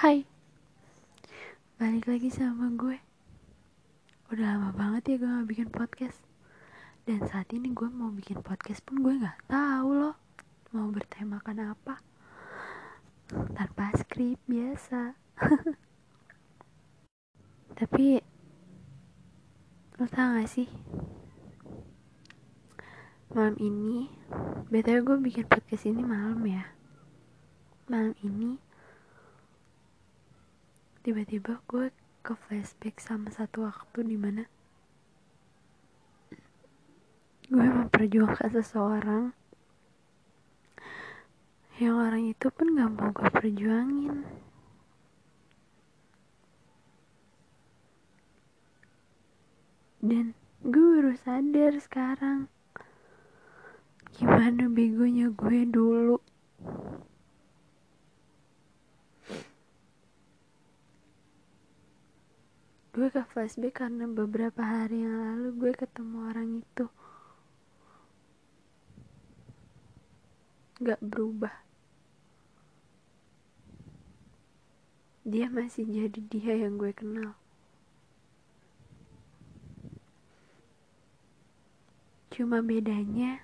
Hai. Balik lagi sama gue. Udah lama banget ya gue gak bikin podcast. Dan saat ini gue mau bikin podcast pun gue gak tahu loh Mau bertemakan apa. Tanpa skrip biasa. Tapi Lo tau gak sih? Malam ini BTW gue bikin podcast ini malam ya. Malam ini tiba-tiba gue ke flashback sama satu waktu di mana gue memperjuangkan seseorang yang orang itu pun gak mau gue perjuangin. Dan gue baru sadar sekarang gimana begonya gue dulu gue ke flashback karena beberapa hari yang lalu gue ketemu orang itu. Gak berubah. Dia masih jadi dia yang gue kenal. Cuma bedanya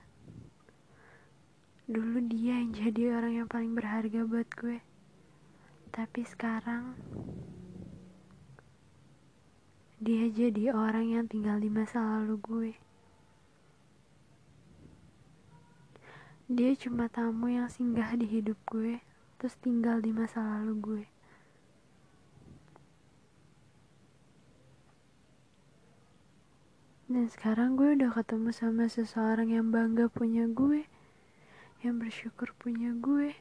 dulu dia yang jadi orang yang paling berharga buat gue. Tapi sekarang dia jadi orang yang tinggal di masa lalu gue. Dia cuma tamu yang singgah di hidup gue, terus tinggal di masa lalu gue. Dan sekarang gue udah ketemu sama seseorang yang bangga punya gue, yang bersyukur punya gue,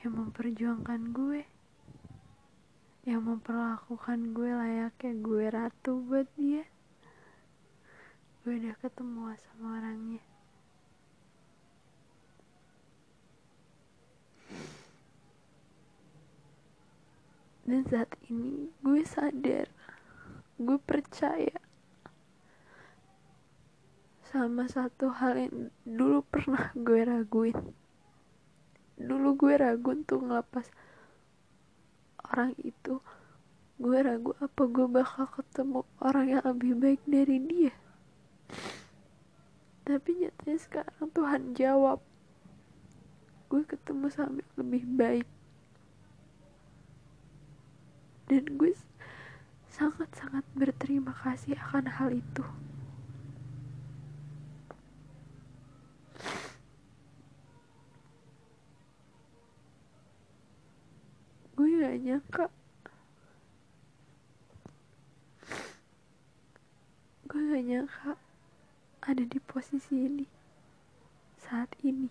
yang memperjuangkan gue yang memperlakukan gue layaknya gue ratu buat dia. Gue udah ketemu sama orangnya. Dan saat ini gue sadar gue percaya sama satu hal yang dulu pernah gue raguin. Dulu gue ragu untuk ngelepas orang itu. Gue ragu apa gue bakal ketemu orang yang lebih baik dari dia. Tapi nyatanya sekarang Tuhan jawab. Gue ketemu sama yang lebih baik. Dan gue sangat-sangat berterima kasih akan hal itu gak nyangka gue gak nyangka ada di posisi ini saat ini.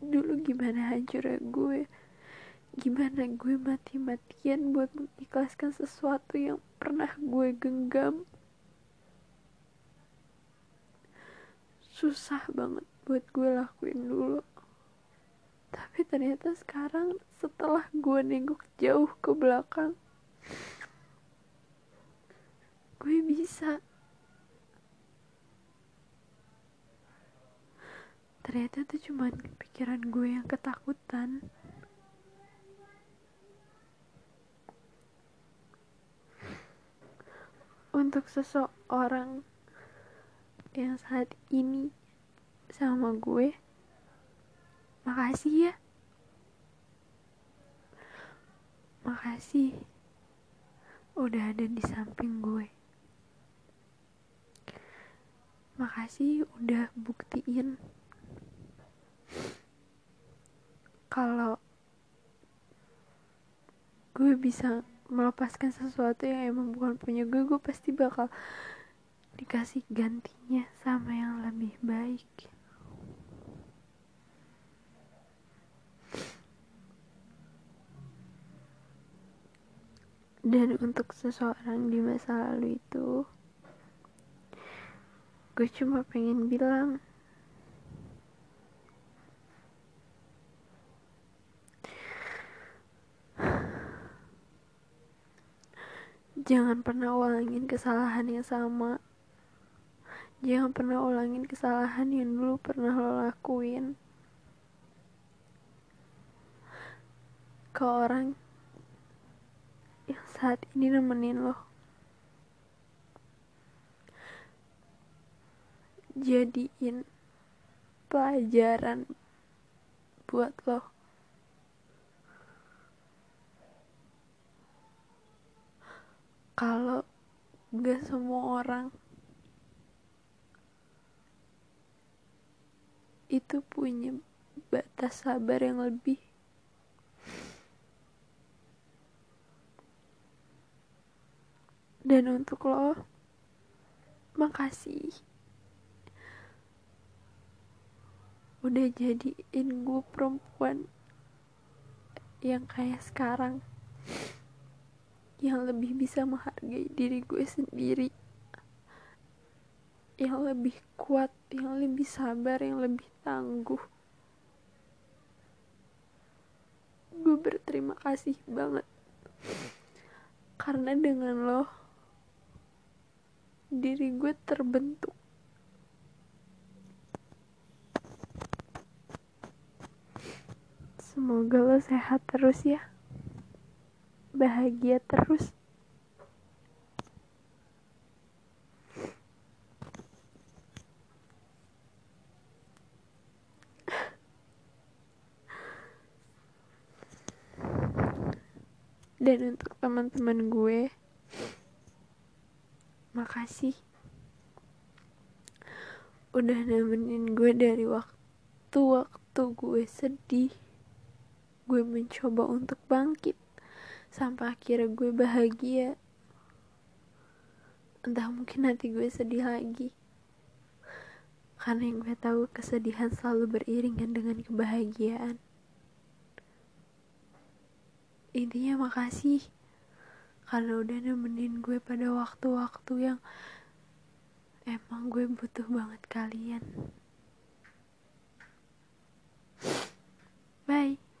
Dulu gimana hancurnya gue? Gimana gue mati-matian buat mengikhlaskan sesuatu yang pernah gue genggam susah banget buat gue lakuin dulu. Tapi ternyata sekarang setelah gue nengok jauh ke belakang gue bisa. Ternyata itu cuma pikiran gue yang ketakutan. Untuk seseorang yang saat ini sama gue. Makasih ya. Makasih. Udah ada di samping gue. Makasih udah buktiin kalau gue bisa melepaskan sesuatu yang emang bukan punya gue gue pasti bakal dikasih gantinya sama yang lebih baik. Dan untuk seseorang di masa lalu itu gue cuma pengen bilang jangan pernah ulangin kesalahan yang sama jangan pernah ulangin kesalahan yang dulu pernah lo lakuin. Ke orang yang saat ini nemenin lo. Jadiin pelajaran buat lo. Kalau gak semua orang itu punya batas sabar yang lebih. Dan untuk lo makasih. Udah jadiin gue perempuan yang kayak sekarang. Yang lebih bisa menghargai diri gue sendiri yang lebih kuat, yang lebih sabar, yang lebih tangguh. Gue berterima kasih banget. Karena dengan lo, diri gue terbentuk. Semoga lo sehat terus ya. Bahagia terus. Dan untuk teman-teman gue makasih. Udah nemenin gue dari waktu-waktu gue sedih. Gue mencoba untuk bangkit sampai akhirnya gue bahagia. Entah mungkin nanti gue sedih lagi. Karena yang gue tahu kesedihan selalu beriringan dengan kebahagiaan intinya makasih karena udah nemenin gue pada waktu-waktu yang emang gue butuh banget kalian. Bye.